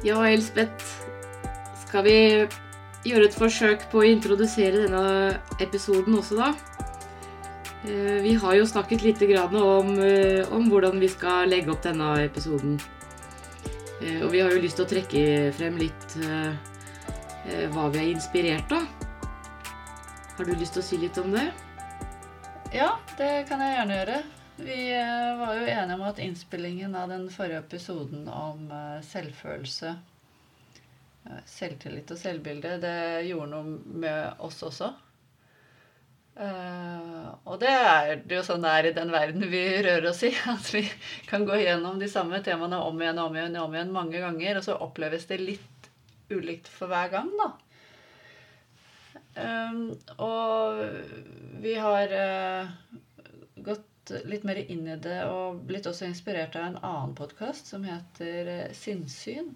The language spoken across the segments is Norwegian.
Ja, Elspeth. Skal vi gjøre et forsøk på å introdusere denne episoden også, da? Eh, Vi har jo snakket litt om, eh, om hvordan vi skal legge opp denne episoden. Eh, Og vi har jo lyst til å trekke frem litt hva vi er inspirert av. Har du lyst til å si litt om det? Ja, det kan jeg gjerne gjøre. Vi eh, var jo enige om at innspillingen av den forrige episoden om eh, selvfølelse, eh, selvtillit og selvbilde, det gjorde noe med oss også. Uh, og det er det jo sånn det er i den verden vi rører oss i. At vi kan gå gjennom de samme temaene om igjen og om igjen, om igjen mange ganger, og så oppleves det litt ulikt for hver gang, da. Um, og vi har uh, gått litt mer inn i det og blitt også inspirert av en annen podkast som heter eh, Sinnsyn.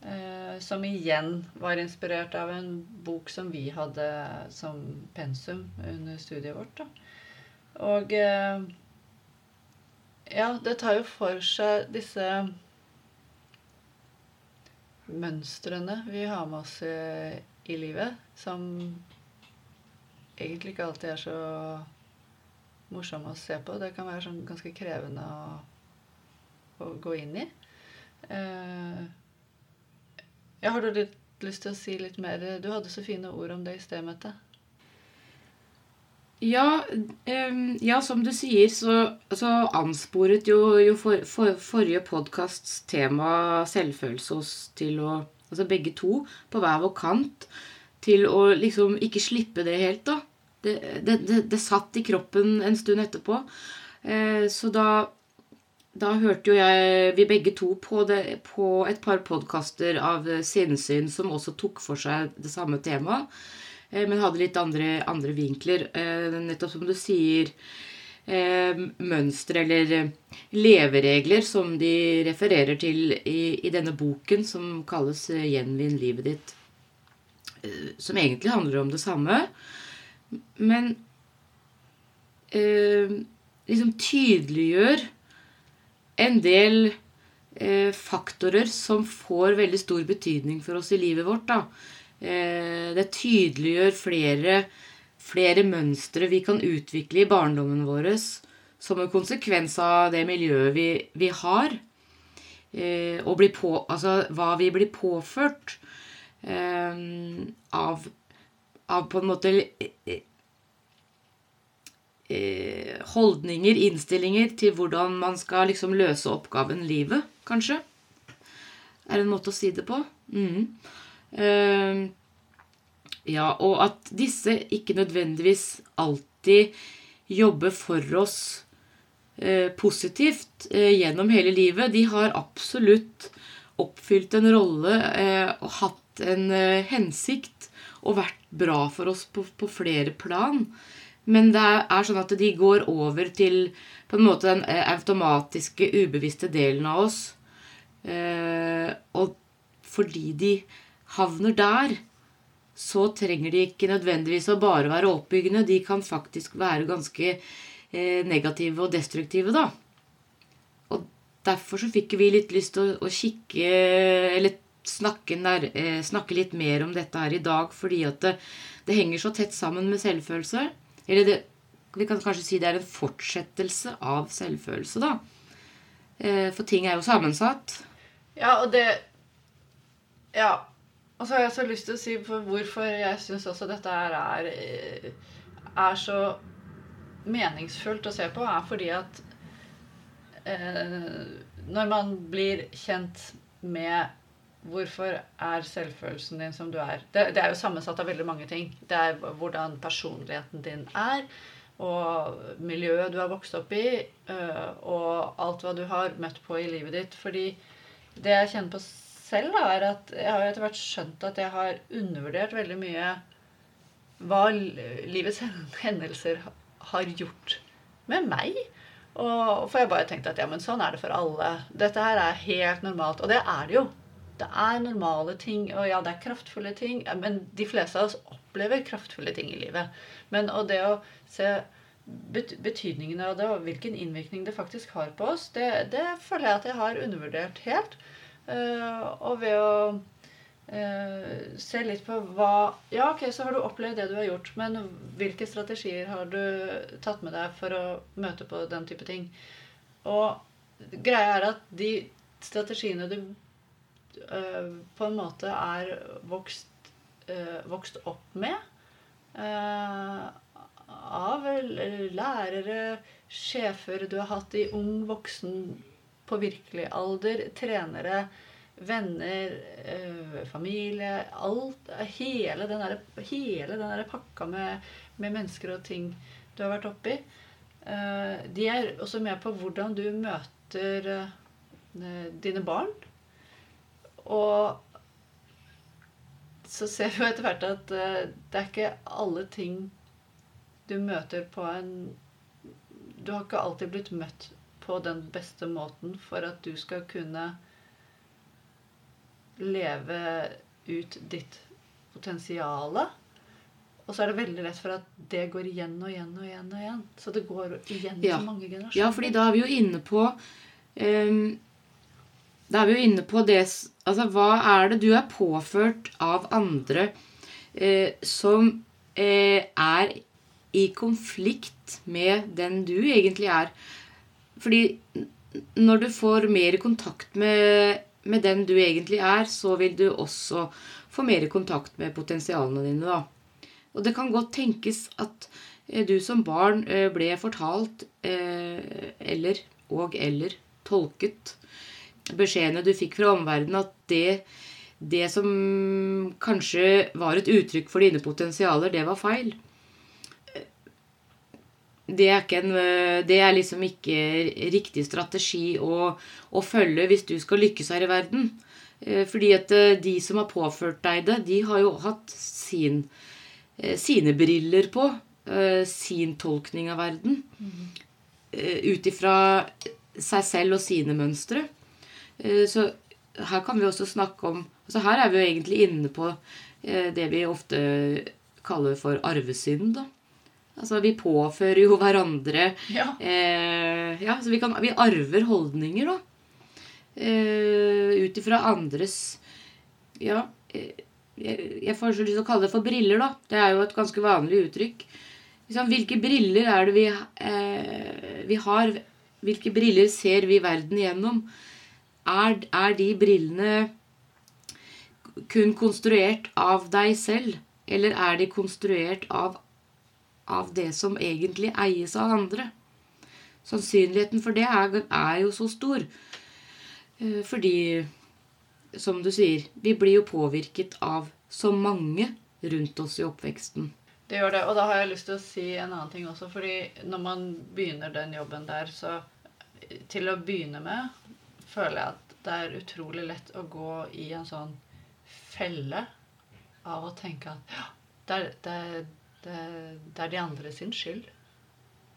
Eh, som igjen var inspirert av en bok som vi hadde som pensum under studiet vårt. Da. Og eh, ja, det tar jo for seg disse mønstrene vi har med oss i, livet, som egentlig ikke alltid er så morsomme å se på. Det kan være sånn ganske krevende å, å gå inn i. Eh, ja, har du litt lyst til å si litt mer? Du hadde så fine ord om det i sted. Ja, um, ja, som du sier, så, så ansporet jo, jo for, for, forrige podkasts tema selvfølelse oss til å Altså begge to, på hver vår kant, til å liksom ikke slippe det helt, da. Det, det, det, satt i kroppen en stund etterpå. Eh, så da da hørte jo jeg vi begge to på, på et par podkaster av Sinnsyn som også tok for seg det samme temaet, eh, men hadde litt andre, andre vinkler. Eh, nettopp som du sier eh, mønstre eller eh, leveregler som de refererer til i, i denne boken som kalles eh, 'Gjenvinn livet ditt'. eh, Som egentlig handler om det samme, men eh, liksom tydeliggjør en del eh, faktorer som får veldig stor betydning for oss i livet vårt. Eh, det tydeliggjør flere, flere mønstre vi kan utvikle i barndommen vår som en konsekvens av det miljøet vi, vi har. Eh, og på, altså hva vi blir påført eh, av, av på en måte eh, eh, holdninger, innstillinger til hvordan man skal liksom løse oppgaven livet, kanskje. Er en måte å si det på. Mm. Eh, ja, og at disse ikke nødvendigvis alltid jobber for oss eh, positivt eh, gjennom hele livet. De har absolutt oppfylt en rolle eh, og hatt en eh, hensikt og vært bra for oss på, på flere plan. Men det er, sånn at de går over til på en måte den eh, automatiske, ubevisste delen av oss. Eh, og fordi de havner der, så trenger de ikke nødvendigvis å bare være oppbyggende. De kan faktisk være ganske eh, negative og destruktive, da. Og derfor så fikk vi litt lyst til å, å kikke Eller snakke, nær, eh, snakke litt mer om dette her i dag, fordi at det, det henger så tett sammen med selvfølelse. Eller det, vi kan kanskje si det er en fortsettelse av selvfølelse, da. Eh, for ting er jo sammensatt. Ja, og det Ja. Og så har jeg så lyst til å si for hvorfor jeg syns også dette her er, eh, er så meningsfullt å se på, er fordi at eh, når man blir kjent med hvorfor er selvfølelsen din som du er det, det er jo sammensatt av veldig mange ting. Det er hvordan personligheten din er, og miljøet du har vokst opp i, øh, og alt hva du har møtt på i livet ditt. Fordi det jeg kjenner på selv, da, er at jeg har etter hvert skjønt at jeg har undervurdert veldig mye hva livets hendelser har gjort med meg. Og for jeg bare tenkte at ja, men sånn er det for alle. Dette her er helt normalt. Og det er det jo. Det er normale ting, og ja, det er kraftfulle ting. Men de fleste av oss opplever kraftfulle ting i livet. Men og det å se bet betydningen av det, og hvilken innvirkning det faktisk har på oss, det, det føler jeg at jeg har undervurdert helt. Eh, og ved å Uh, se litt på hva Ja, ok, så har du opplevd det du har gjort, men hvilke strategier har du tatt med deg for å møte på den type ting? Og greia er at de strategiene du på en måte er vokst, eh, vokst opp med eh, av lærere, sjefer du har hatt i ung voksen på virkelig alder, trenere, venner, familie alt, Hele den der, hele den der pakka med, med, mennesker og ting du har vært oppi. De er også med på hvordan du møter dine barn. Og så ser vi jo etter hvert at uh, det er ikke alle ting du møter på en Du har ikke alltid blitt møtt på den beste måten for at du skal kunne leve ut ditt potensial. Og så er det veldig lett for at det går igjen og igjen og igjen. og igjen. Så det går igjen ja. så mange generasjoner. Ja, fordi da er vi jo inne på um, Da er vi jo inne på det Altså, hva er det du er påført av andre eh, som eh, er i konflikt med den du egentlig er? Fordi når du får mer kontakt med, med, den du egentlig er, så vil du også få mer kontakt med potensialene dine. da. Og det kan godt tenkes at eh, du som barn eh, ble fortalt eh, eller og eller tolket beskjedene du fikk fra omverdenen, at det, det som kanskje var et uttrykk for dine potensialer, det var feil det er, en, eh, det er, liksom ikke riktig strategi å, å, følge hvis du skal lykkes her i verden. Eh, fordi at eh, de som har påført deg det, de har jo hatt sin, sine briller på. Sin tolkning av verden. Mm. Ut ifra seg selv og sine mønstre. Så her kan vi også snakke om altså Her er vi jo egentlig inne på det vi ofte kaller for arvesynd. da. Altså, vi påfører jo hverandre Ja. Eh, ja så vi, kan, vi, arver holdninger, da. Eh, Ut ifra andres Ja. Eh, jeg, jeg får så lyst til å kalle det for briller, da. Det er jo et ganske vanlig uttrykk. Liksom, hvilke briller er det vi, eh, vi har? Hvilke briller ser vi verden gjennom? Er, er de brillene kun konstruert av deg selv? Eller er de konstruert av av det som egentlig eies av andre. Sannsynligheten for det er, er jo så stor. Eh, fordi, som du sier, vi blir jo påvirket av så mange rundt oss i oppveksten. Det gjør det. Og da har jeg lyst til å si en annen ting også. fordi når man begynner den jobben der, så til å begynne med føler jeg at det er utrolig lett å gå i en sånn felle av å tenke at ja, det er, det er det, det, er de andre sin skyld.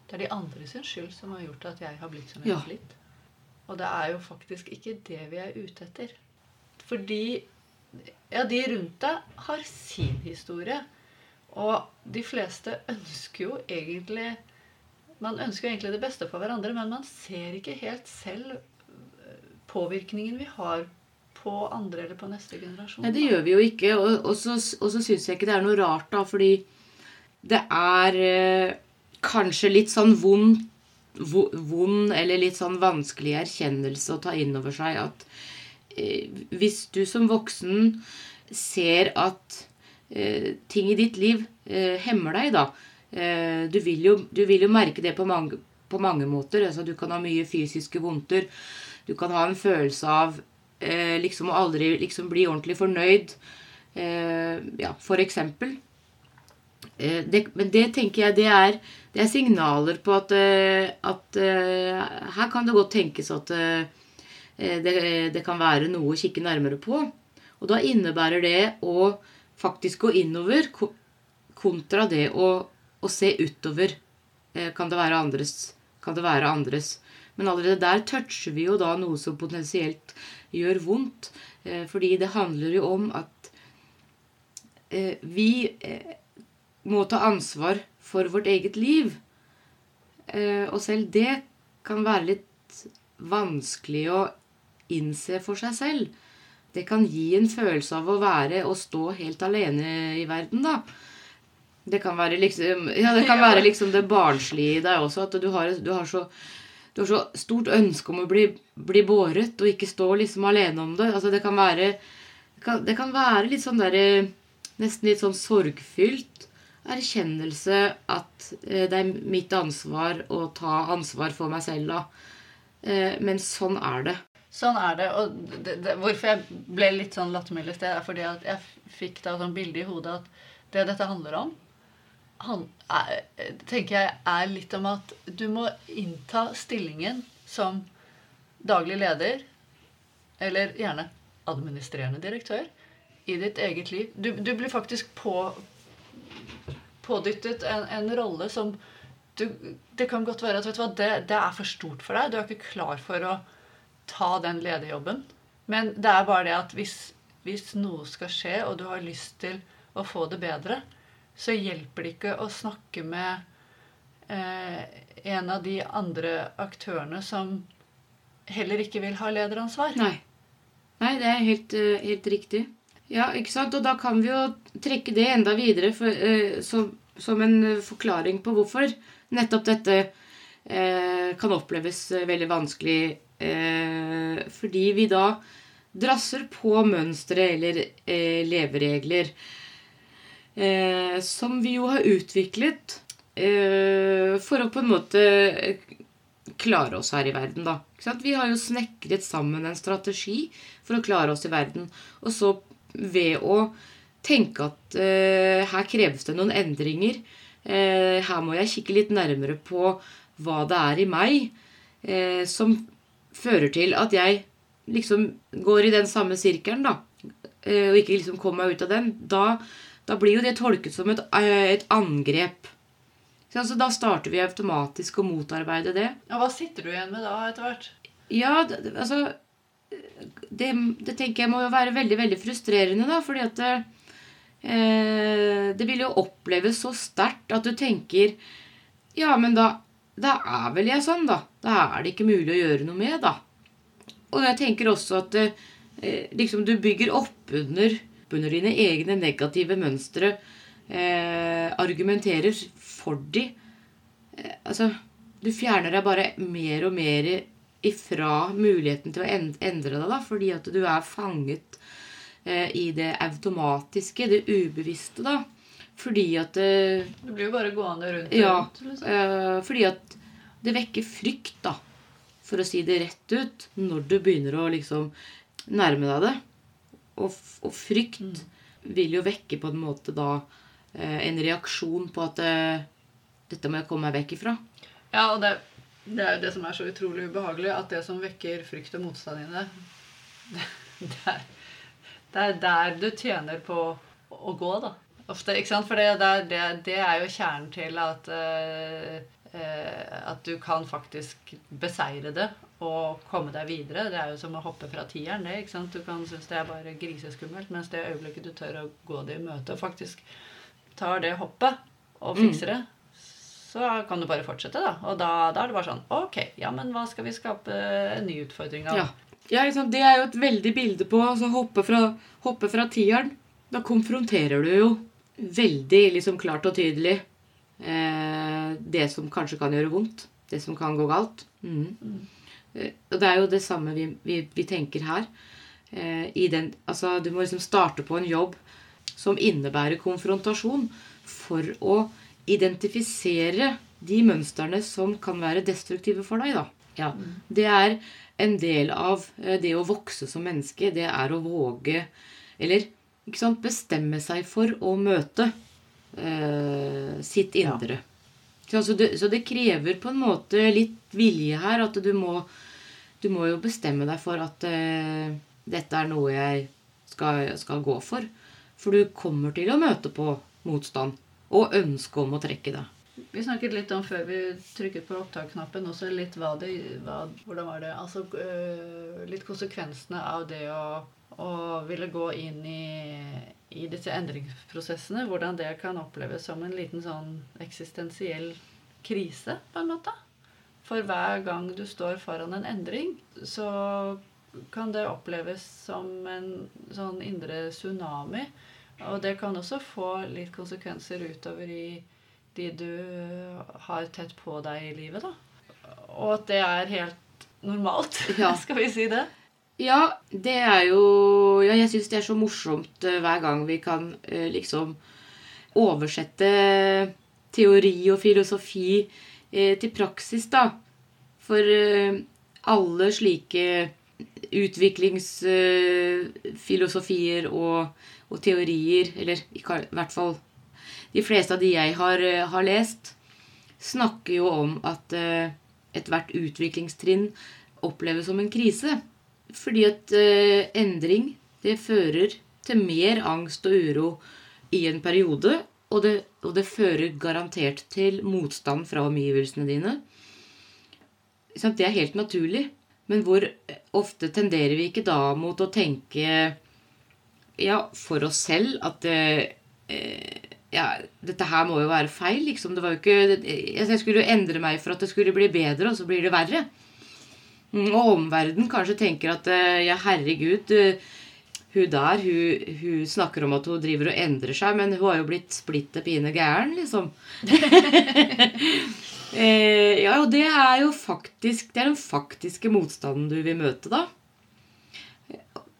Det er de andre sin skyld som har gjort at jeg har blitt som jeg har blitt. Og det er jo faktisk ikke det vi er ute etter. Fordi ja, de rundt deg har sin historie. Og de fleste ønsker jo egentlig Man ønsker jo egentlig det beste for hverandre, men man ser ikke helt selv påvirkningen vi har på andre eller på neste generasjon. Nei, det gjør vi jo ikke. Og, og så, og så syns jeg ikke det er noe rart, da, fordi det er eh, kanskje litt sånn vond, vond eller litt sånn vanskelig erkjennelse å ta inn over seg at eh, hvis du som voksen ser at eh, ting i ditt liv eh, hemmer deg, da eh, du vil, jo, du, vil jo, merke det på mange, på mange måter. Altså, du kan ha mye fysiske vondter. Du kan ha en følelse av eh, liksom å aldri liksom bli ordentlig fornøyd. ja, for eksempel. Eh, det, men det tenker jeg det er, det er signaler på at, eh, at uh, her kan det godt tenkes at uh, det, det, kan være noe å kikke nærmere på. Og da innebærer det å faktisk gå innover kontra det å, å se utover. Kan, det være andres, kan det være andres? Men allerede der toucher vi jo da noe som potensielt gjør vondt. Fordi det handler jo om at vi må ta ansvar for vårt eget liv. Eh, og selv det kan være litt vanskelig å innse for seg selv. Det kan gi en følelse av å være og stå helt alene i verden, da. Det kan være liksom, ja, det kan være liksom det barnslige i deg også. At du har, du har, så, du har så stort ønske om å bli, bli, båret og ikke stå liksom alene om det. Altså, det kan være, det kan, det kan være litt sånn der, Nesten litt sånn sorgfylt erkjennelse at eh, det er mitt ansvar å ta ansvar for meg selv, da. Eh, men sånn er det. Sånn er det. Og det, det, hvorfor jeg ble litt sånn lattermild i sted, er fordi at jeg fikk da sånn bilde i hodet at det dette handler om, han, er, tenker jeg er litt om at du må innta stillingen som daglig leder, eller gjerne administrerende direktør, i ditt eget liv. Du, du blir faktisk på, pådyttet en, en rolle som du, Det kan godt være at vet du hva, det, det, er for stort for deg. Du er ikke klar for å ta den lederjobben. Men det er bare det at hvis, hvis noe skal skje, og du har lyst til å få det bedre, så hjelper det ikke å snakke med eh, en av de andre aktørene som heller ikke vil ha lederansvar. Nei. Nei, det er helt, eh, helt riktig. Ja, ikke sant? Og da kan vi jo trekke det enda videre for, eh, som, som, en forklaring på hvorfor nettopp dette eh, kan oppleves veldig vanskelig. Eh, fordi vi da drasser på mønstre eller eh, leveregler eh, som vi jo har utviklet eh, for å på en måte klare oss her i verden, da. Vi har jo snekret sammen en strategi for å klare oss i verden. Og så ved å tenke at eh, her kreves det noen endringer. Uh, her må jeg kikke litt nærmere på hva det er i meg uh, som fører til at jeg liksom går i den samme sirkelen, da. og ikke liksom kommer meg ut av den. Da, da blir jo det tolket som et, et angrep. Så da starter vi automatisk å motarbeide det. Og hva sitter du igjen med da etter hvert? Ja, altså det, det, tenker jeg må jo være veldig veldig frustrerende, da, fordi at det, eh, det vil jo oppleves så sterkt at du tenker Ja, men da, da er vel jeg sånn, da. Da er det ikke mulig å gjøre noe med, da. Og jeg tenker også at eh, liksom du bygger opp under, under dine egne negative mønstre. Eh, argumenterer for de. Eh, altså, du fjerner deg bare mer og mer ifra muligheten til å endre deg, da, fordi at du er fanget eh, i det automatiske, det ubevisste, da. Fordi at eh, Du blir jo bare gående rundt og ja, rundt. Liksom. Eh, fordi at det vekker frykt, da, for å si det rett ut, når du begynner å liksom nærme deg det. Og, og frykt vil jo vekke på en måte da eh, en reaksjon på at eh, dette må jeg komme meg vekk ifra. Ja, og det det er jo det som er så utrolig ubehagelig, at det som vekker frykt og motstand i det, det er, er der du tjener på å gå, da. Ofte, ikke sant? For det er jo kjernen til at uh, uh, At du kan faktisk beseire det og komme deg videre. Det er jo som å hoppe fra tieren. det, ikke sant? Du kan synes det er bare griseskummelt, mens det øyeblikket du tør å gå det i møte og faktisk tar det hoppet og fikser mm. det, så kan du bare fortsette, da. Og da, da, er det bare sånn Ok, ja, men hva skal vi skape en ny utfordring av? Ja. ja liksom, det er jo et veldig bilde på altså hoppe hoppe fra tieren. Da konfronterer du jo veldig liksom klart og tydelig eh, det som kanskje kan gjøre vondt. Det som kan gå galt. Mm. Mm. Eh, og det er jo det samme vi, vi, vi tenker her. Eh, den, altså, du må liksom starte på en jobb som innebærer konfrontasjon for å identifisere de mønstrene som kan være destruktive for deg. da. Ja, Det er en del av eh, det å vokse som menneske. Det er å våge Eller sant, bestemme seg for å møte eh, sitt indre. Ja. Så, det, så, det, krever på en måte litt vilje her. At du må, du må jo bestemme deg for at uh, dette er noe jeg skal, skal gå for. For du kommer til å møte på motstand og ønske om å trekke det. Vi snakket litt om før vi trykket på opptak-knappen, også litt hva det hva, Hvordan var det? Altså øh, litt konsekvensene av det å, å ville gå inn i, i, disse endringsprosessene. Hvordan det kan oppleves som en liten sånn eksistensiell krise, på en måte. For hver gang du står foran en endring, så kan det oppleves som en sånn indre tsunami. Og det kan også få litt konsekvenser utover i de du har tett på deg i livet, da. Og at det er helt normalt. Ja. Skal vi si det? Ja, det er jo Ja, jeg syns det er så morsomt eh, hver gang vi kan eh, liksom oversette teori og filosofi eh, til praksis, da. For alle slike utviklingsfilosofier og, og teorier, eller i hvert fall de fleste av de jeg har, har lest, snakker jo om at ethvert utviklingstrinn oppleves som en krise. Fordi at eh, endring, det fører til mer angst og uro i en periode. Og det, og det fører garantert til motstand fra omgivelsene dine. Det er helt naturlig. Men hvor ofte tenderer vi ikke da mot å tenke ja, for oss selv at eh, ja, dette her må jo være feil, liksom. Det var jo ikke Jeg skulle jo endre meg for at det skulle bli bedre, og så blir det verre. Mm, Og omverdenen kanskje tenker at eh, ja, herregud, eh, hun der, hun, hun snakker om at hun driver og endrer seg, men hun har jo blitt splitter pine gæren, liksom. eh, ja, og det er jo faktisk Det er den faktiske motstanden du vil møte, da.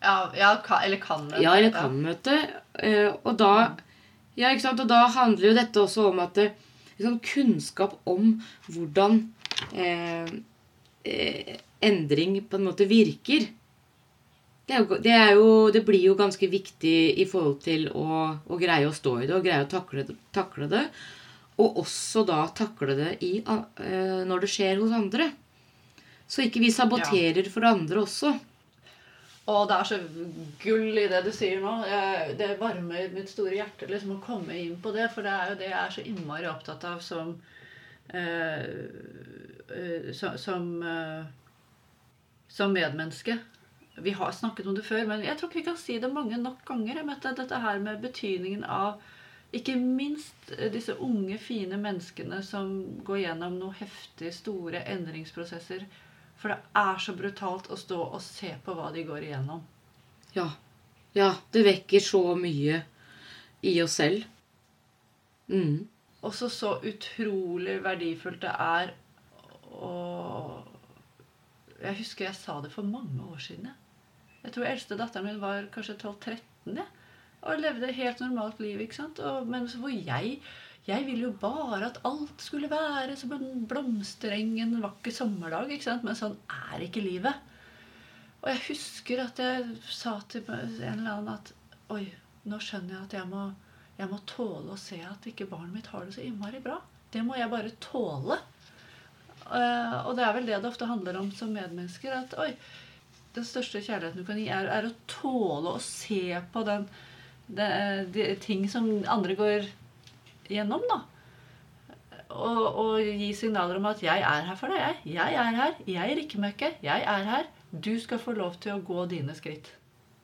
Ja, ja eller kan møte. Ja, eller kan møte. Eh, og da Ja, ikke sant? Og da handler jo dette også om at liksom, kunnskap om hvordan eh, eh, endring på en måte virker det, er jo, det, er jo, det blir jo ganske viktig i forhold til å, å greie å stå i det og greie å takle, det- takle det. Og også da takle det i, eh, når det skjer hos andre. Så ikke vi saboterer for andre også. Og det er så gull i det du sier nå. Det varmer mitt store hjerte liksom å komme inn på det. For det er jo det jeg er så innmari opptatt av som eh, som, eh, som medmenneske. Vi har snakket om det før, men jeg tror ikke vi kan si det mange nok ganger. Jeg møtte dette her med betydningen av ikke minst eh, disse unge, fine menneskene som går gjennom noen heftige, store endringsprosesser. For det er så brutalt å stå og se på hva de går igjennom. Ja. Ja, det vekker så mye i oss selv. Mm. Også så utrolig verdifullt det er å Jeg husker jeg sa det for mange år siden. Jeg, tror eldste datteren min var kanskje 12-13 og levde et helt normalt liv. ikke sant? Og, men hvor jeg jeg ville jo bare at alt skulle være som en blomstereng en vakker sommerdag. ikke sant? Men sånn er ikke livet. Og jeg husker at jeg sa til en eller annen at Oi, nå skjønner jeg at jeg må, jeg må tåle å se at ikke barnet mitt har det så innmari bra. Det må jeg bare tåle. Eh, og det er vel det det ofte handler om som medmennesker. At oi, den største kjærligheten du kan gi, er, er å tåle å se på den, det, de ting som andre går gjennom, da. Og, og gi signaler om at 'jeg er her for deg', jeg. Jeg er her. Jeg rikker meg ikke. Jeg er her. Du skal få lov til å gå dine skritt.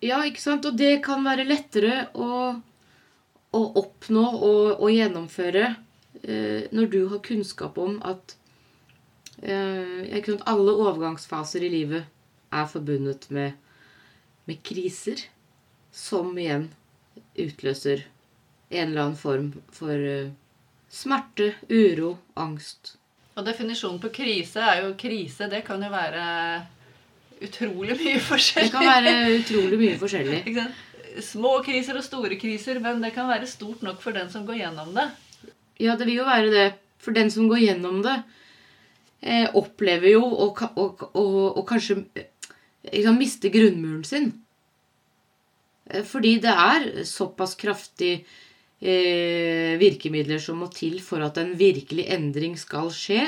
Ja, ikke sant? Og det kan være lettere å, å oppnå og, og gjennomføre eh, når du har kunnskap om at eh, ikke sant, alle overgangsfaser i livet er forbundet med, med kriser, som igjen utløser en eller annen form for eh, smerte, uro, angst. Og definisjonen på krise er jo krise. Det kan jo være utrolig mye forskjellig. Det kan være utrolig mye forskjellig. Ikke sant? Små kriser og store kriser, men det kan være stort nok for den som går gjennom det. Ja, det vil jo være det. For den som går gjennom det, eh, opplever jo å og, og, og kanskje liksom, miste grunnmuren sin. Eh, Fordi det er såpass kraftig eh, virkemidler som må til for at en virkelig endring skal skje.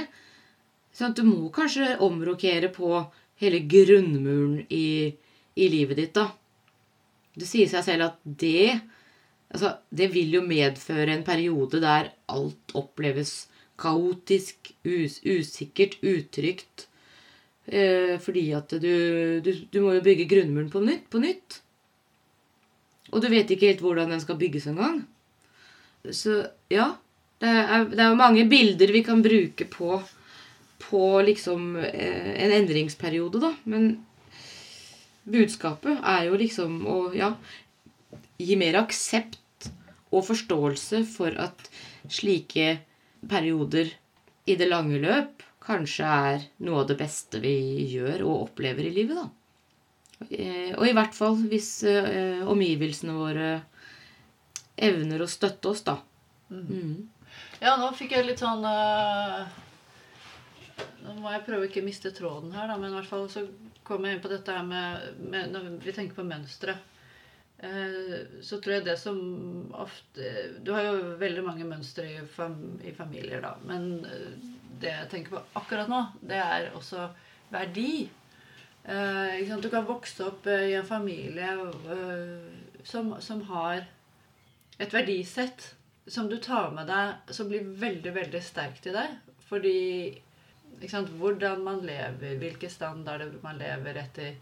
Sånn du må kanskje omrokere på hele grunnmuren i, i livet ditt, da. Det sier seg selv at det Altså, det vil jo medføre en periode der alt oppleves kaotisk, us usikkert, utrygt. Eh, fordi at du, du, du må jo bygge grunnmuren på nytt, på nytt. Og du vet ikke helt hvordan den skal bygges engang. Så ja. Det er, jo mange bilder vi kan bruke på, på liksom eh, en endringsperiode, da. Men budskapet er jo liksom å ja, gi mer aksept og forståelse for at slike perioder i det lange løp kanskje er noe av det beste vi gjør og opplever i livet, da. Eh, og i hvert fall hvis eh, omgivelsene våre evner å støtte oss, da. Mm. Ja, nå fikk jeg litt sånn uh, Nå må jeg prøve å ikke miste tråden her, da, men i hvert fall så kom jeg inn på dette her med, med Når vi tenker på mønstre, så tror jeg det som ofte Du har jo veldig mange mønstre i, fam, i familier, da. Men det jeg tenker på akkurat nå, det er også verdi. Uh, du kan vokse opp i en familie som, som har et verdisett som du tar med deg, som blir veldig, veldig sterkt i deg. Fordi hvordan man lever, hvilke standarder man lever etter.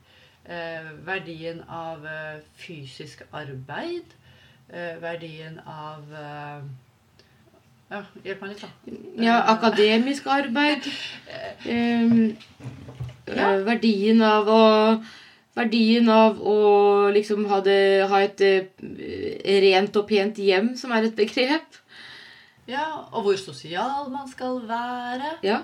Eh, verdien av eh, fysisk arbeid. Eh, verdien av Ja, hjelp meg litt, da. Ja, akademisk arbeid. Um, ja. Verdien av å Verdien av å liksom ha, det, ha et rent og pent hjem, som er et begrep. Ja, og hvor sosial man skal være. Ja.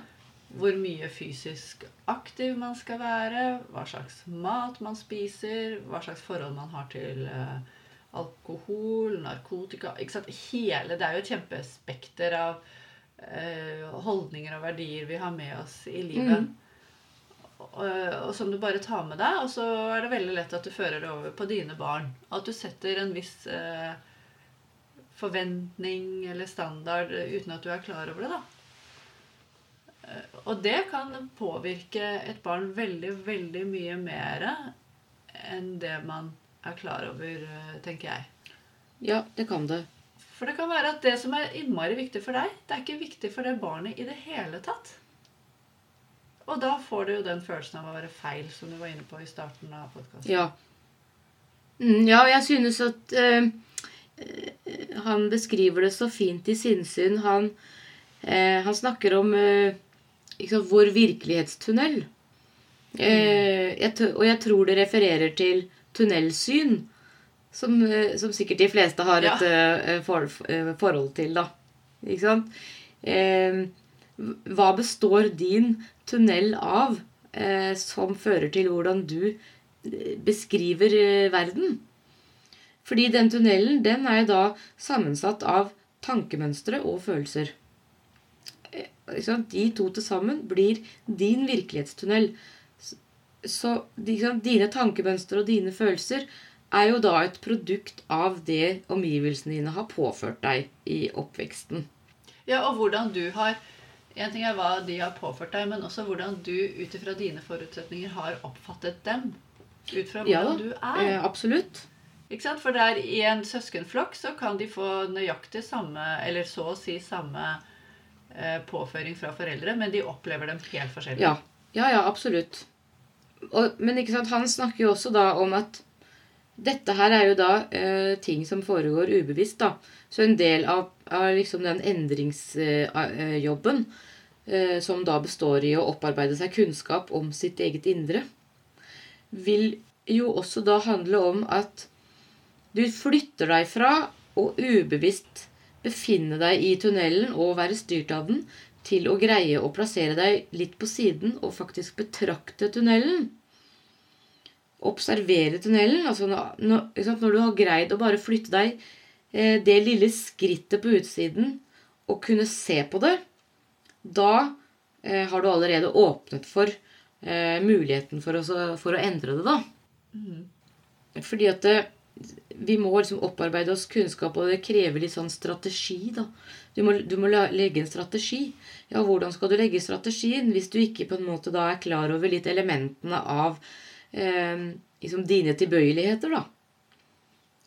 Hvor mye fysisk aktiv man skal være. Hva slags mat man spiser. Hva slags forhold man har til uh, alkohol, narkotika ikke sant? Hele, Det er jo et kjempespekter av uh, holdninger og verdier vi har med oss i livet. Mm og, som du bare tar med deg. Og så er det veldig lett at du fører det over på dine barn. At du setter en viss eh, forventning eller standard uten at du er klar over det. da. Eh, og det kan påvirke et barn veldig, veldig mye mer enn det man er klar over, eh, tenker jeg. Ja, det kan det. For det kan være at det som er innmari viktig for deg, det er ikke viktig for det barnet i det hele tatt. Og da får du jo den følelsen av å være feil, som du var inne på i starten av podkasten. Ja. Mm, ja, jeg synes at uh, han beskriver det så fint i sinnssyn. Han, uh, han snakker om uh, liksom, vår virkelighetstunnel. Mm. Jeg og jeg tror det refererer til tunnelsyn, som, som sikkert de fleste har et ja. for, forhold til, da. Ikke sant? hva består din tunnel av eh, som fører til hvordan du eh, beskriver eh, verden. Fordi den tunnelen den er jo da sammensatt av tankemønstre og følelser. Eh, de to til sammen blir din virkelighetstunnel. Så dine tankemønstre og dine følelser er jo da et produkt av det omgivelsene dine har påført deg i oppveksten. Ja, og hvordan du har en ting er hva de har påført deg, men også hvordan du ut ifra dine forutsetninger har oppfattet dem. Ut fra hvordan ja, du er. Eh, absolutt. Ikke sant? For der i en søskenflokk så kan de få nøyaktig samme, eller så å si samme påføring fra foreldre, men de opplever dem helt forskjellig. Ja, ja, ja absolutt. Og, men ikke sant, han snakker jo også da om at dette her er jo da eh, ting som foregår ubevisst. da. Så en del av, av liksom den endringsjobben eh, eh, som da består i å opparbeide seg kunnskap om sitt eget indre, vil jo også da handle om at du flytter deg fra å ubevisst befinne deg i tunnelen og være styrt av den, til å greie å plassere deg litt på siden og faktisk betrakte tunnelen. Observere tunnelen. Altså når, når du har greid å bare flytte deg eh, det lille skrittet på utsiden og kunne se på det, da eh, har du allerede åpnet for eh, muligheten for å, for å, endre det, da. Mm. Fordi at vi må liksom opparbeide oss kunnskap, og det krever litt sånn strategi, da. Du må, du må legge en strategi. Ja, hvordan skal du legge strategien hvis du ikke på en måte da er klar over litt elementene av eh, liksom dine tilbøyeligheter, da?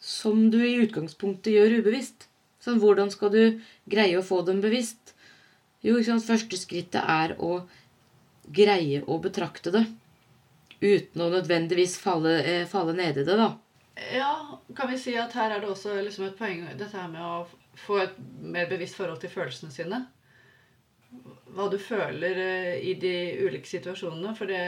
Som du i utgangspunktet gjør ubevisst. Sånn, hvordan skal du greie å få dem bevisst? Jo, ikke sant? første skrittet er å greie å betrakte det. Uten å nødvendigvis falle, eh, falle ned i det, da. Ja, kan vi si at her er det også liksom et poeng dette her med å få et mer bevisst forhold til følelsene sine. hva du føler eh, i de ulike situasjonene. For det,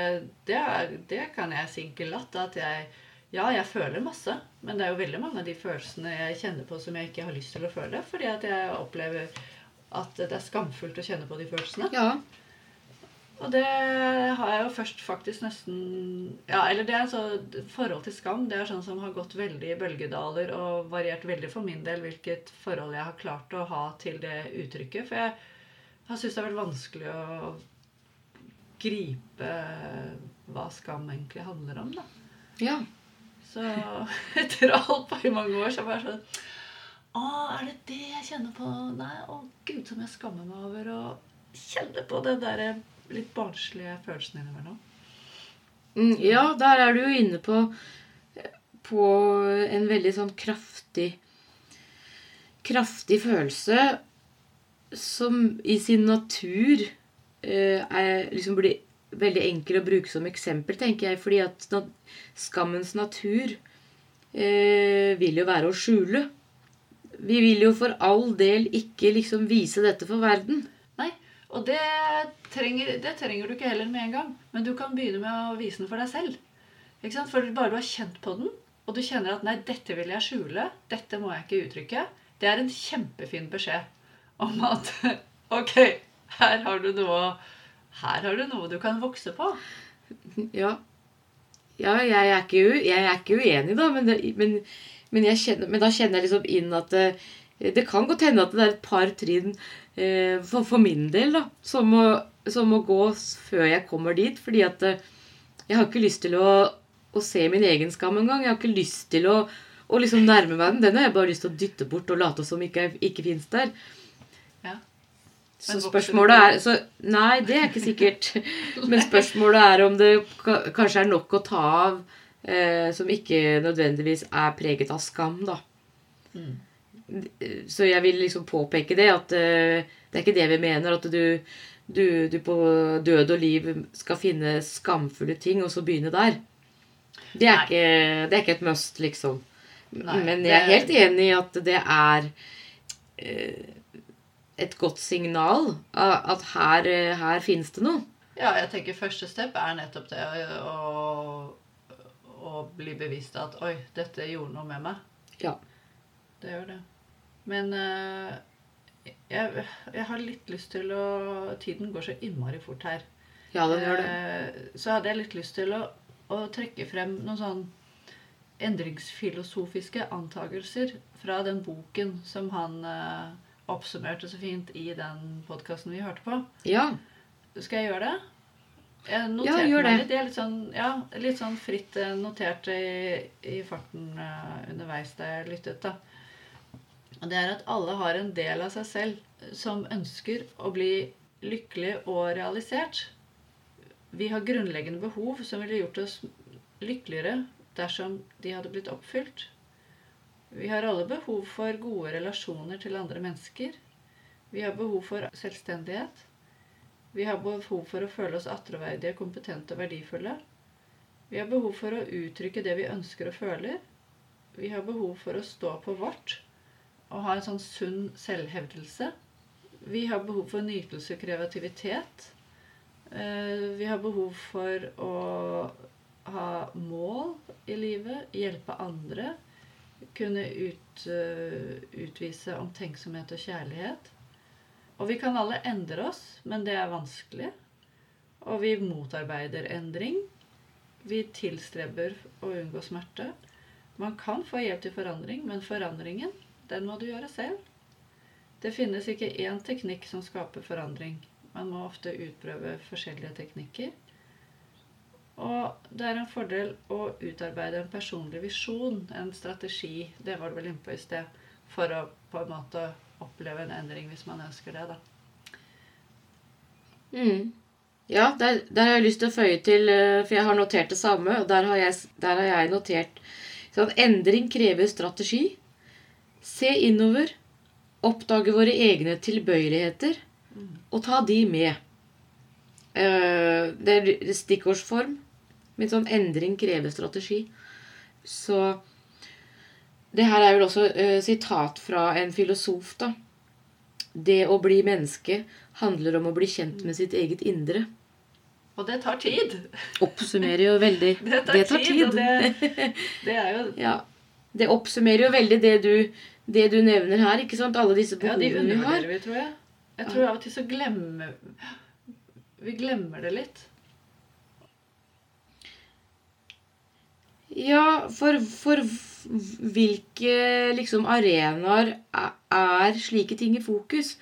det, er, det kan jeg si glatt. At jeg Ja, jeg føler masse. Men det er jo veldig mange av de følelsene jeg kjenner på som jeg ikke har lyst til å føle. Fordi at jeg opplever at det er skamfullt å kjenne på de følelsene. Ja. Og det har jeg jo først faktisk nesten Ja, eller det er så Forhold til skam det er sånn som har gått veldig i bølgedaler og variert veldig for min del hvilket forhold jeg har klart å ha til det uttrykket. For jeg har syntes det har vært vanskelig å gripe hva skam egentlig handler om, da. ja. Så etter å ha holdt på i mange år, så bare sånn Å, er det det jeg kjenner på? Nei, å gud, som jeg skammer meg over å kjenne på den der litt barnslige følelsene innimellom. Mm, ja, der er du jo inne på, på en veldig sånn kraftig Kraftig følelse som i sin natur eh, er, liksom blir veldig enkel å bruke som eksempel, tenker jeg. Fordi at skammens natur eh, vil jo være å skjule. Vi vil jo for all del ikke liksom vise dette for verden. Og det trenger, det trenger du ikke heller med en gang. Men du kan begynne med å vise den for deg selv. Ikke sant? For bare du har kjent på den, og du kjenner at 'nei, dette vil jeg skjule', 'dette må jeg ikke uttrykke', det er en kjempefin beskjed om at Ok, her har du noe her har du noe du kan vokse på. Ja. Ja, jeg er ikke, jeg er ikke uenig, da, men, det, men, men, kjenner, men, da kjenner jeg liksom inn at det, det kan godt hende at det er et par trinn eh, for, for, min del da, som må, som må, gå før jeg kommer dit. Fordi at eh, jeg har ikke lyst til å, å se min egen skam engang. Jeg har ikke lyst til å, å liksom nærme meg den. Den har jeg bare lyst til å dytte bort og late som ikke, ikke fins der. Så spørsmålet er så, Nei, det er ikke sikkert. Men spørsmålet er om det kanskje er nok å ta av eh, som ikke nødvendigvis er preget av skam, da. Mm. Så jeg vil liksom påpeke det, at eh, det er ikke det vi mener. At du, du, du, på død og liv skal finne skamfulle ting, og så begynne der. Det er, ikke, det er ikke, et must, liksom. Nei, Men jeg er helt enig i at det er eh, et godt signal at her, her finnes det noe. Ja, jeg tenker første step er nettopp det å, å bli bevisst at Oi, dette gjorde noe med meg. Ja. Det gjør det. Men uh, jeg, jeg, har litt lyst til å Tiden går så innmari fort her. Ja, den gjør det. Uh, så hadde jeg litt lyst til å, å trekke frem noen sånn endringsfilosofiske antakelser fra den boken som han uh, oppsummerte så fint i den podkasten vi hørte på. Ja. Skal jeg gjøre det? Jeg noterte ja, meg litt. Jeg er litt sånn, ja, litt sånn fritt notert i, i farten uh, underveis da jeg lyttet. da. Og det er at alle har en del av seg selv som ønsker å bli lykkelig og realisert. Vi har grunnleggende behov som ville gjort oss lykkeligere dersom de hadde blitt oppfylt. Vi har alle behov for gode relasjoner til andre mennesker. Vi har behov for selvstendighet. Vi har behov for å føle oss attråverdige, kompetente og verdifulle. Vi har behov for å uttrykke det vi ønsker og føler. Vi har behov for å stå på vårt og ha en sånn sunn selvhevdelse. Vi har behov for nytelse og kreativitet. Eh, vi har behov for å ha mål i livet, hjelpe andre kunne ut, uh, utvise omtenksomhet og kjærlighet. Og vi kan alle endre oss, men det er vanskelig. Og vi motarbeider endring. Vi tilstreber å unngå smerte. Man kan få hjelp til forandring, men forandringen, den må du gjøre selv. Det finnes ikke én teknikk som skaper forandring. Man må ofte utprøve forskjellige teknikker. Og det er en fordel å utarbeide en personlig visjon, en strategi, det var du vel inne på i sted, for å på en måte oppleve en endring hvis man ønsker det, da. Mm. Ja, der, der, har jeg lyst til å føye til, eh, for jeg har notert det samme, og der har jeg, der har jeg notert sånn Endring krever strategi. Se innover. Oppdage våre egne tilbøyeligheter. Og ta de med. Uh, det er stikkordsform. Med sånn endring krever strategi. Så Det her er vel også uh, sitat fra en filosof, da. det å bli menneske handler om å bli kjent med sitt eget indre. Og det tar tid. Oppsummerer jo veldig Det tar, tid, og det, det er jo Ja. Det oppsummerer jo veldig det du, det du nevner her. ikke sant? Alle disse Ja, de behovene vi har. vi, tror jeg. Jeg tror av og til så glemmer Vi glemmer det litt. Ja, for, for hvilke liksom arenaer er- er slike ting i fokus?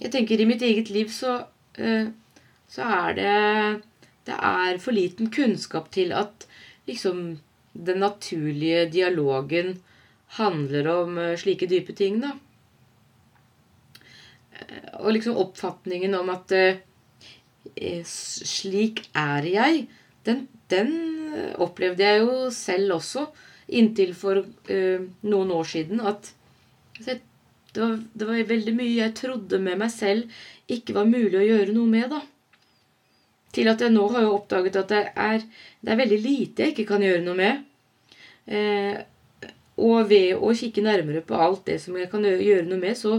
Jeg tenker i mitt eget liv så, eh, så er det Det er for liten kunnskap til at liksom den naturlige dialogen handler om eh, slike dype ting, da. Eh, Og liksom oppfatningen om at eh, slik er jeg, den, den opplevde jeg jo selv også inntil for uh, noen år siden at altså, det var, det var veldig mye jeg trodde med meg selv ikke var mulig å gjøre noe med, da. Til at jeg nå har jo oppdaget at det er, det er veldig lite jeg ikke kan gjøre noe med. Eh, og ved å kikke nærmere på alt det som jeg kan gjøre, noe med, så,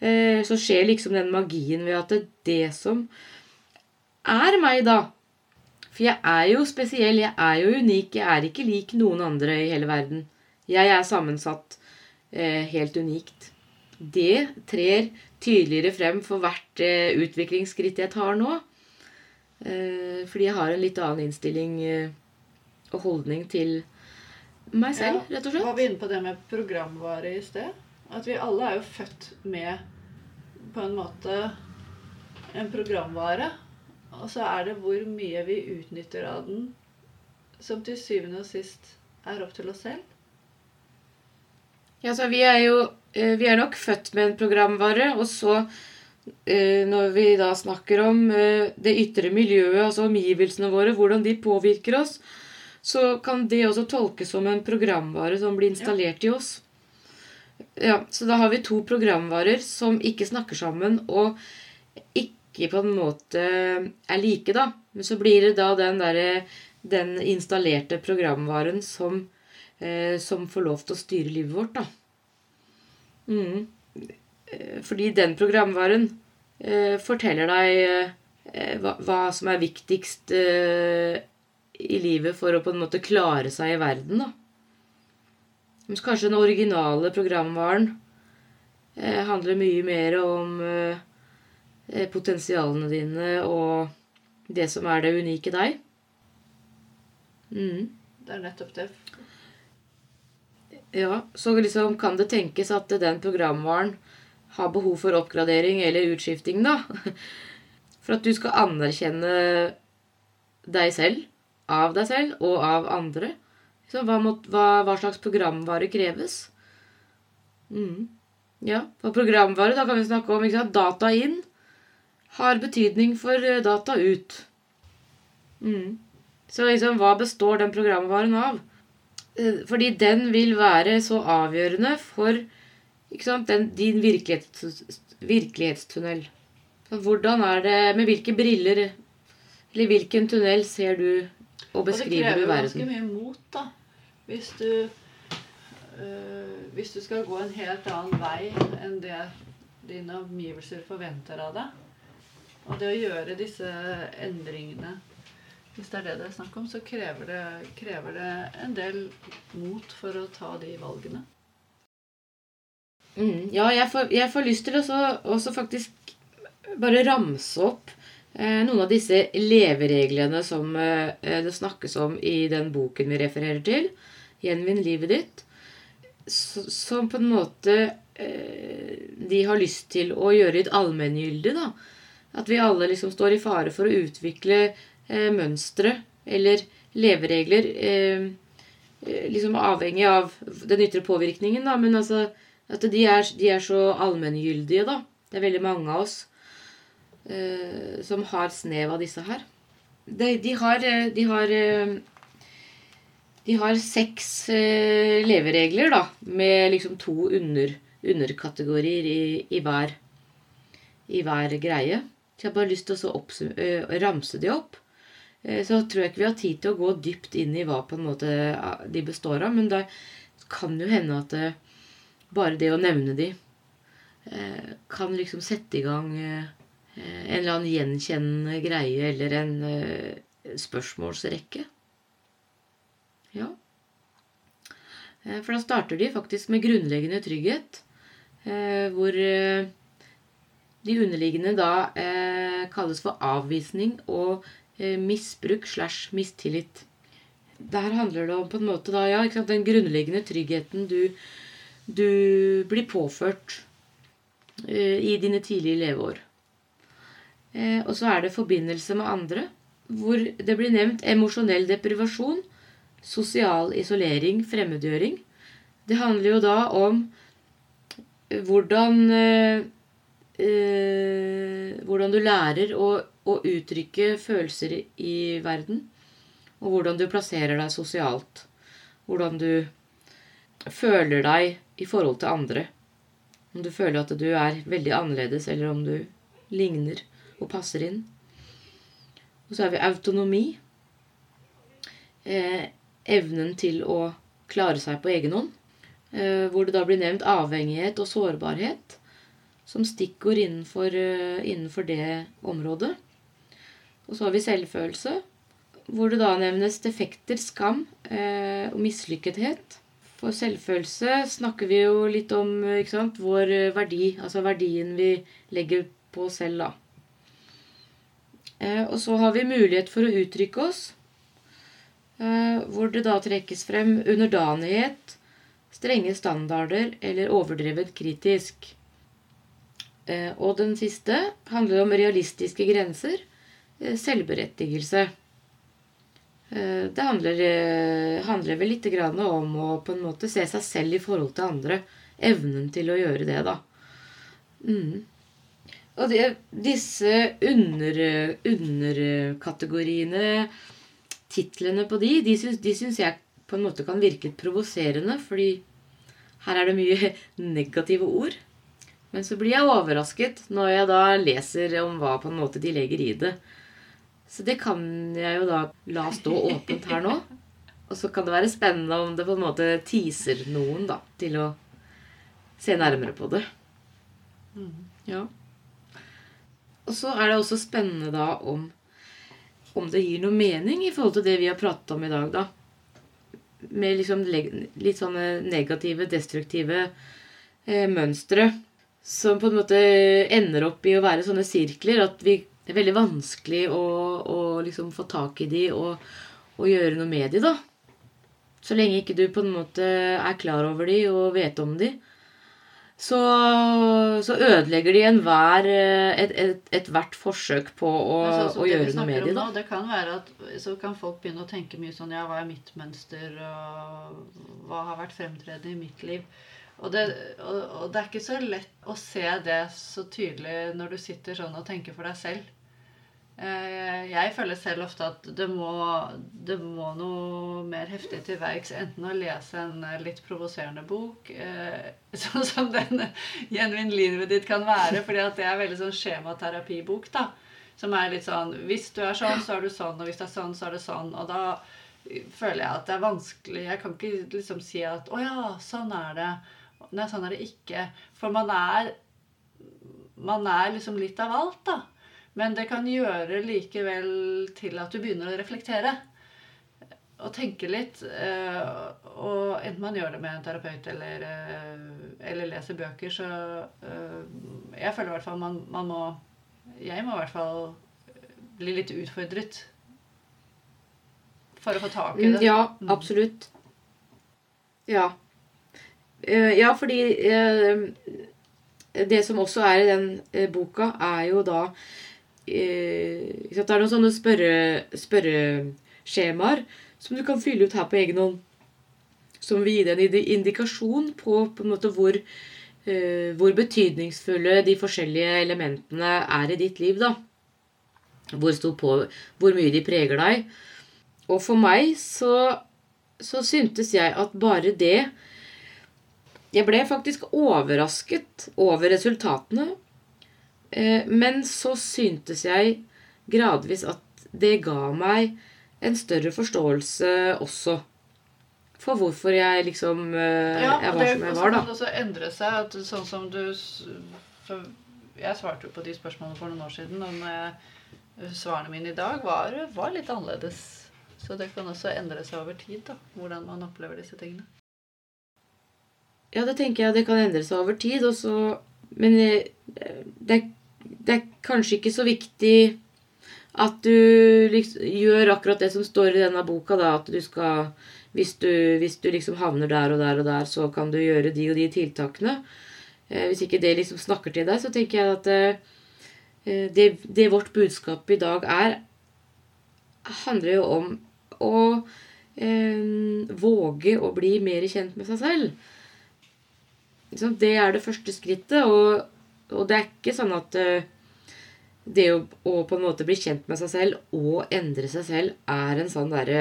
eh, så skjer liksom den magien ved at det, det som er meg, da For jeg er jo spesiell, jeg er jo unik, jeg er ikke lik noen andre i hele verden. Jeg er sammensatt eh, helt unikt. Det trer tydeligere frem for hvert utviklingsskritt jeg tar nå. Fordi jeg har en litt annen innstilling og holdning til meg selv, Ja, rett og slett. Var vi inne på det med programvare i sted? At vi alle er jo født med på en måte en programvare. Og så er det hvor mye vi utnytter av den, som til syvende og sist er opp til oss selv. Ja, så vi er jo eh, Vi er nok født med en programvare, og så eh, når vi da snakker om eh, det ytre miljøet, altså omgivelsene våre, hvordan de påvirker oss, så kan det også tolkes som en programvare som blir installert i oss. Ja, Så da har vi to programvarer som ikke snakker sammen, og ikke på en måte er like, da. Men så blir det da den derre den installerte programvaren som eh, som får lov til å styre livet vårt, da. Mm. Eh, Fordi den programvaren eh, forteller deg eh, hva, hva som er viktigst eh, i livet for å på en måte klare seg i verden, da. Mens kanskje den originale programvaren eh, handler mye mer om eh, eh, potensialene dine og det som er det unike deg. Mm. Det er nettopp det. Ja, så liksom kan det tenkes at den programvaren har behov for oppgradering eller utskifting, da. For at du skal anerkjenne deg selv, av deg selv og av andre. Så hva, må, hva, hva slags programvare kreves? Mm. Ja, for programvare, da kan vi snakke om ikke sant? data inn har betydning for eh, data ut. Mm. Så liksom, hva består den programvaren av? Eh, Fordi den vil være så avgjørende for sant, den, din virkelighets, virkelighetstunnel. Hvordan er det Med hvilke briller eller hvilken tunnel ser du og Og det krever du ganske mye mot, da. Hvis du øh, Hvis du skal gå en helt annen vei enn det dine omgivelser forventer av deg. Og det å gjøre disse endringene, hvis det er det det er snakk om, så krever det, krever det en del mot for å ta de valgene. Mm, ja, jeg får, jeg får lyst til å også faktisk bare ramse opp noen av disse levereglene som eh, det snakkes om i den boken vi refererer til. 'Gjenvinn livet ditt'. Som på en måte eh, de har lyst til å gjøre allmenngyldig. da. At vi alle liksom står i fare for å utvikle eh, mønstre eller leveregler. Eh, eh, liksom avhengig av den ytre påvirkningen, da. Men altså at de er, de er så allmenngyldige, da. Det er veldig mange av oss eh, som har snev av disse her. De, de har, eh, de har eh, de har seks eh, leveregler, da, med liksom to under, underkategorier i, i, hver, i hver greie. Så jeg har bare lyst til å eh, ramse de opp. Eh, Så tror jeg ikke vi har tid til å gå dypt inn i hva på en måte eh, de består av. Men det kan jo hende at bare det å nevne de eh, kan liksom sette i gang eh, en eller annen gjenkjennende greie eller en eh, spørsmålsrekke. Ja. Eh, For da starter de faktisk med grunnleggende trygghet, eh, hvor eh, de underliggende da eh, kalles for avvisning og eh, misbruk slash mistillit. Der handler det om på en måte da, ja, den grunnleggende tryggheten du, du blir påført eh, i dine tidlige leveår. Eh, og så er det forbindelse med andre, hvor det blir nevnt emosjonell deprivasjon, sosial isolering, fremmedgjøring. Det handler jo da om hvordan eh, eh, Hvordan du lærer å, å uttrykke følelser i verden. Og hvordan du plasserer deg sosialt. Hvordan du føler deg i forhold til andre. Om du føler at du er veldig annerledes, eller om du ligner og passer inn. Og så har vi autonomi. Eh, evnen til å klare seg på egen hånd. Eh, hvor det da blir nevnt avhengighet og sårbarhet som stikkord innenfor, eh, innenfor det området. Og så har vi selvfølelse, hvor det da nevnes defekter, skam eh, og mislykkethet. For selvfølelse snakker vi jo litt om sant? vår verdi, altså verdien vi legger på oss selv, da. Eh, og så har vi mulighet for å uttrykke oss, eh, hvor det da trekkes frem underdanighet, strenge standarder eller overdrevet kritisk. Eh, og den siste handler om realistiske grenser, selvberettigelse. Det handler, handler vel litt grann om å på en måte se seg selv i forhold til andre. Evnen til å gjøre det, da. Mm. Og det, disse under, underkategoriene, titlene på de, de syns, de syns jeg på en måte kan virke provoserende, fordi her er det mye negative ord. Men så blir jeg overrasket når jeg da leser om hva på en måte de legger i det. Så det kan jeg jo da la stå åpent her nå. Og så kan det være spennende om det på en måte teaser noen da, til å se nærmere på det. Ja. Og så er det også spennende da om, om det gir noe mening i forhold til det vi har pratet om i dag, da. Med liksom litt sånne negative, destruktive eh, mønstre som på en måte ender opp i å være sånne sirkler at vi, det er veldig vanskelig å, å liksom få tak i de og, og gjøre noe med de, da. Så lenge ikke du på en måte er klar over de og vet om de, så, så ødelegger de enhver et, et, et forsøk på å, altså, å gjøre noe med nå, Det kan være at så kan folk begynne å tenke mye sånn Ja, hva er mitt mønster, og hva har vært fremtredende i mitt liv? Og det, og, og det er ikke så lett å se det så tydelig når du sitter sånn og tenker for deg selv. Eh, Jeg føler selv ofte at det må, det må noe mer heftig til verks. Enten å lese en eh, litt provoserende bok, eh, sånn som den 'Gjenvinn livet ditt' kan være. fordi det er veldig sånn skjematerapibok. da, Som er litt sånn Hvis du er sånn, så er du sånn. Og hvis det er sånn, så er det sånn. Og da føler jeg at det er vanskelig Jeg kan ikke liksom si at 'Å ja, sånn er det'. Nei, sånn er det ikke. For man er Man er liksom litt av alt, da. Men det kan gjøre likevel til at du begynner å reflektere. Og tenke litt. eh, Og enten man gjør det med en terapeut eller, eh, eller leser bøker, så eh, Jeg føler i hvert fall man, man må Jeg må i hvert fall bli litt utfordret. For å få tak i Mm, det. Ja, Mm. absolutt. Ja. Ja, fordi det som også er i den boka, er jo da eh, Det er noen sånne spørre, som du kan fylle ut her på egen hånd. Som vil gi deg en indikasjon på, på en måte hvor, eh, hvor betydningsfulle de forskjellige elementene er i ditt liv. da. Hvor, på, hvor mye de preger deg. Og for meg så, så syntes jeg at bare det Jeg ble faktisk overrasket over resultatene. Eh, Men så syntes jeg gradvis at det ga meg en større forståelse også. for hvorfor jeg liksom eh, Ja, jeg var det som jeg og så var, kan da. det også endre seg. At sånn som du Jeg svarte jo på de spørsmålene for noen år siden, og svarene mine i dag var, var litt annerledes. Så det kan også endre seg over tid, da, hvordan man opplever disse tingene. Ja, det tenker jeg det kan endre seg over tid. Og så, men eh, det, er- det er kanskje ikke så viktig at du liksom gjør akkurat det som står i denne boka, da. At du skal hvis du, hvis du liksom havner der og der og der, så kan du gjøre de og de tiltakene. Eh, hvis ikke det liksom snakker til deg, så tenker jeg at eh, det, det vårt budskap i dag er, handler jo om å eh, våge å bli mer kjent med seg selv. Liksom, det er det første skrittet, og, og det er ikke sånn at eh, det å, å på en måte bli kjent med seg selv og endre seg selv er en sånn derre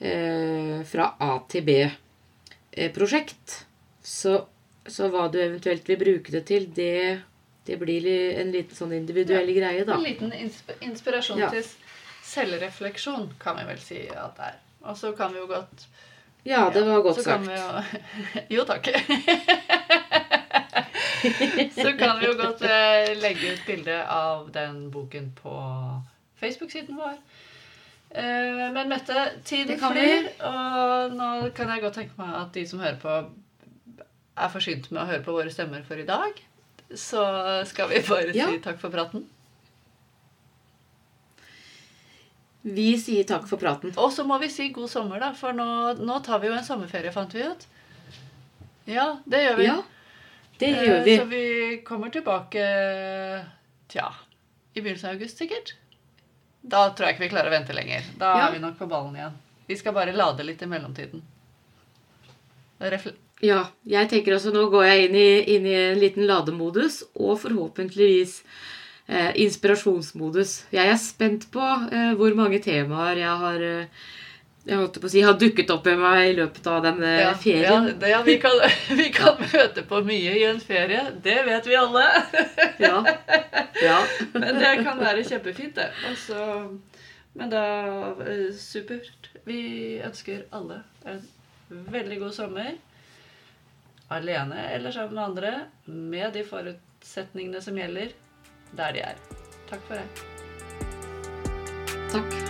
eh, fra A til B-prosjekt. Så, så hva du eventuelt vil bruke det til, det, det blir en liten sånn individuell greie, da. En liten insp inspirasjon Ja. til selvrefleksjon, kan vi vel si at det er. Og så kan vi jo godt Ja, det var godt så sagt. jo, jo, takk. så kan vi jo godt eh, legge ut bilde av den boken på Facebook-siden vår. Eh, men Mette, tiden flyr, og nå kan jeg godt tenke meg at de som hører på, er forsynt med å høre på våre stemmer for i dag. Så skal vi bare Ja. si takk for praten. Vi sier takk for praten. Og så må vi si god sommer, da, for nå, nå tar vi jo en sommerferie, fant vi ut. Ja, det gjør vi. Ja, det Eh, gjør vi. Så vi kommer tilbake tja, i begynnelsen av august, sikkert. Da tror jeg ikke vi klarer å vente lenger. Da Ja. er vi nok på ballen igjen. Vi skal bare lade litt i mellomtiden. Refle Ja, jeg tenker også nå går jeg inn i, inn i en liten lademodus, og forhåpentligvis eh, inspirasjonsmodus. Jeg er spent på eh, hvor mange temaer jeg har eh, jeg holdt på å si, har dukket opp i meg i løpet av denne ja, ferien. Ja, det, ja, vi kan, vi kan møte på mye i en ferie. Det vet vi alle. Ja. ja. Men det kan være kjempefint, det. Altså, men da eh, Supert. Vi ønsker alle en veldig god sommer. Alene eller sammen med andre. Med de forutsetningene som gjelder der de er. Takk for det. Takk.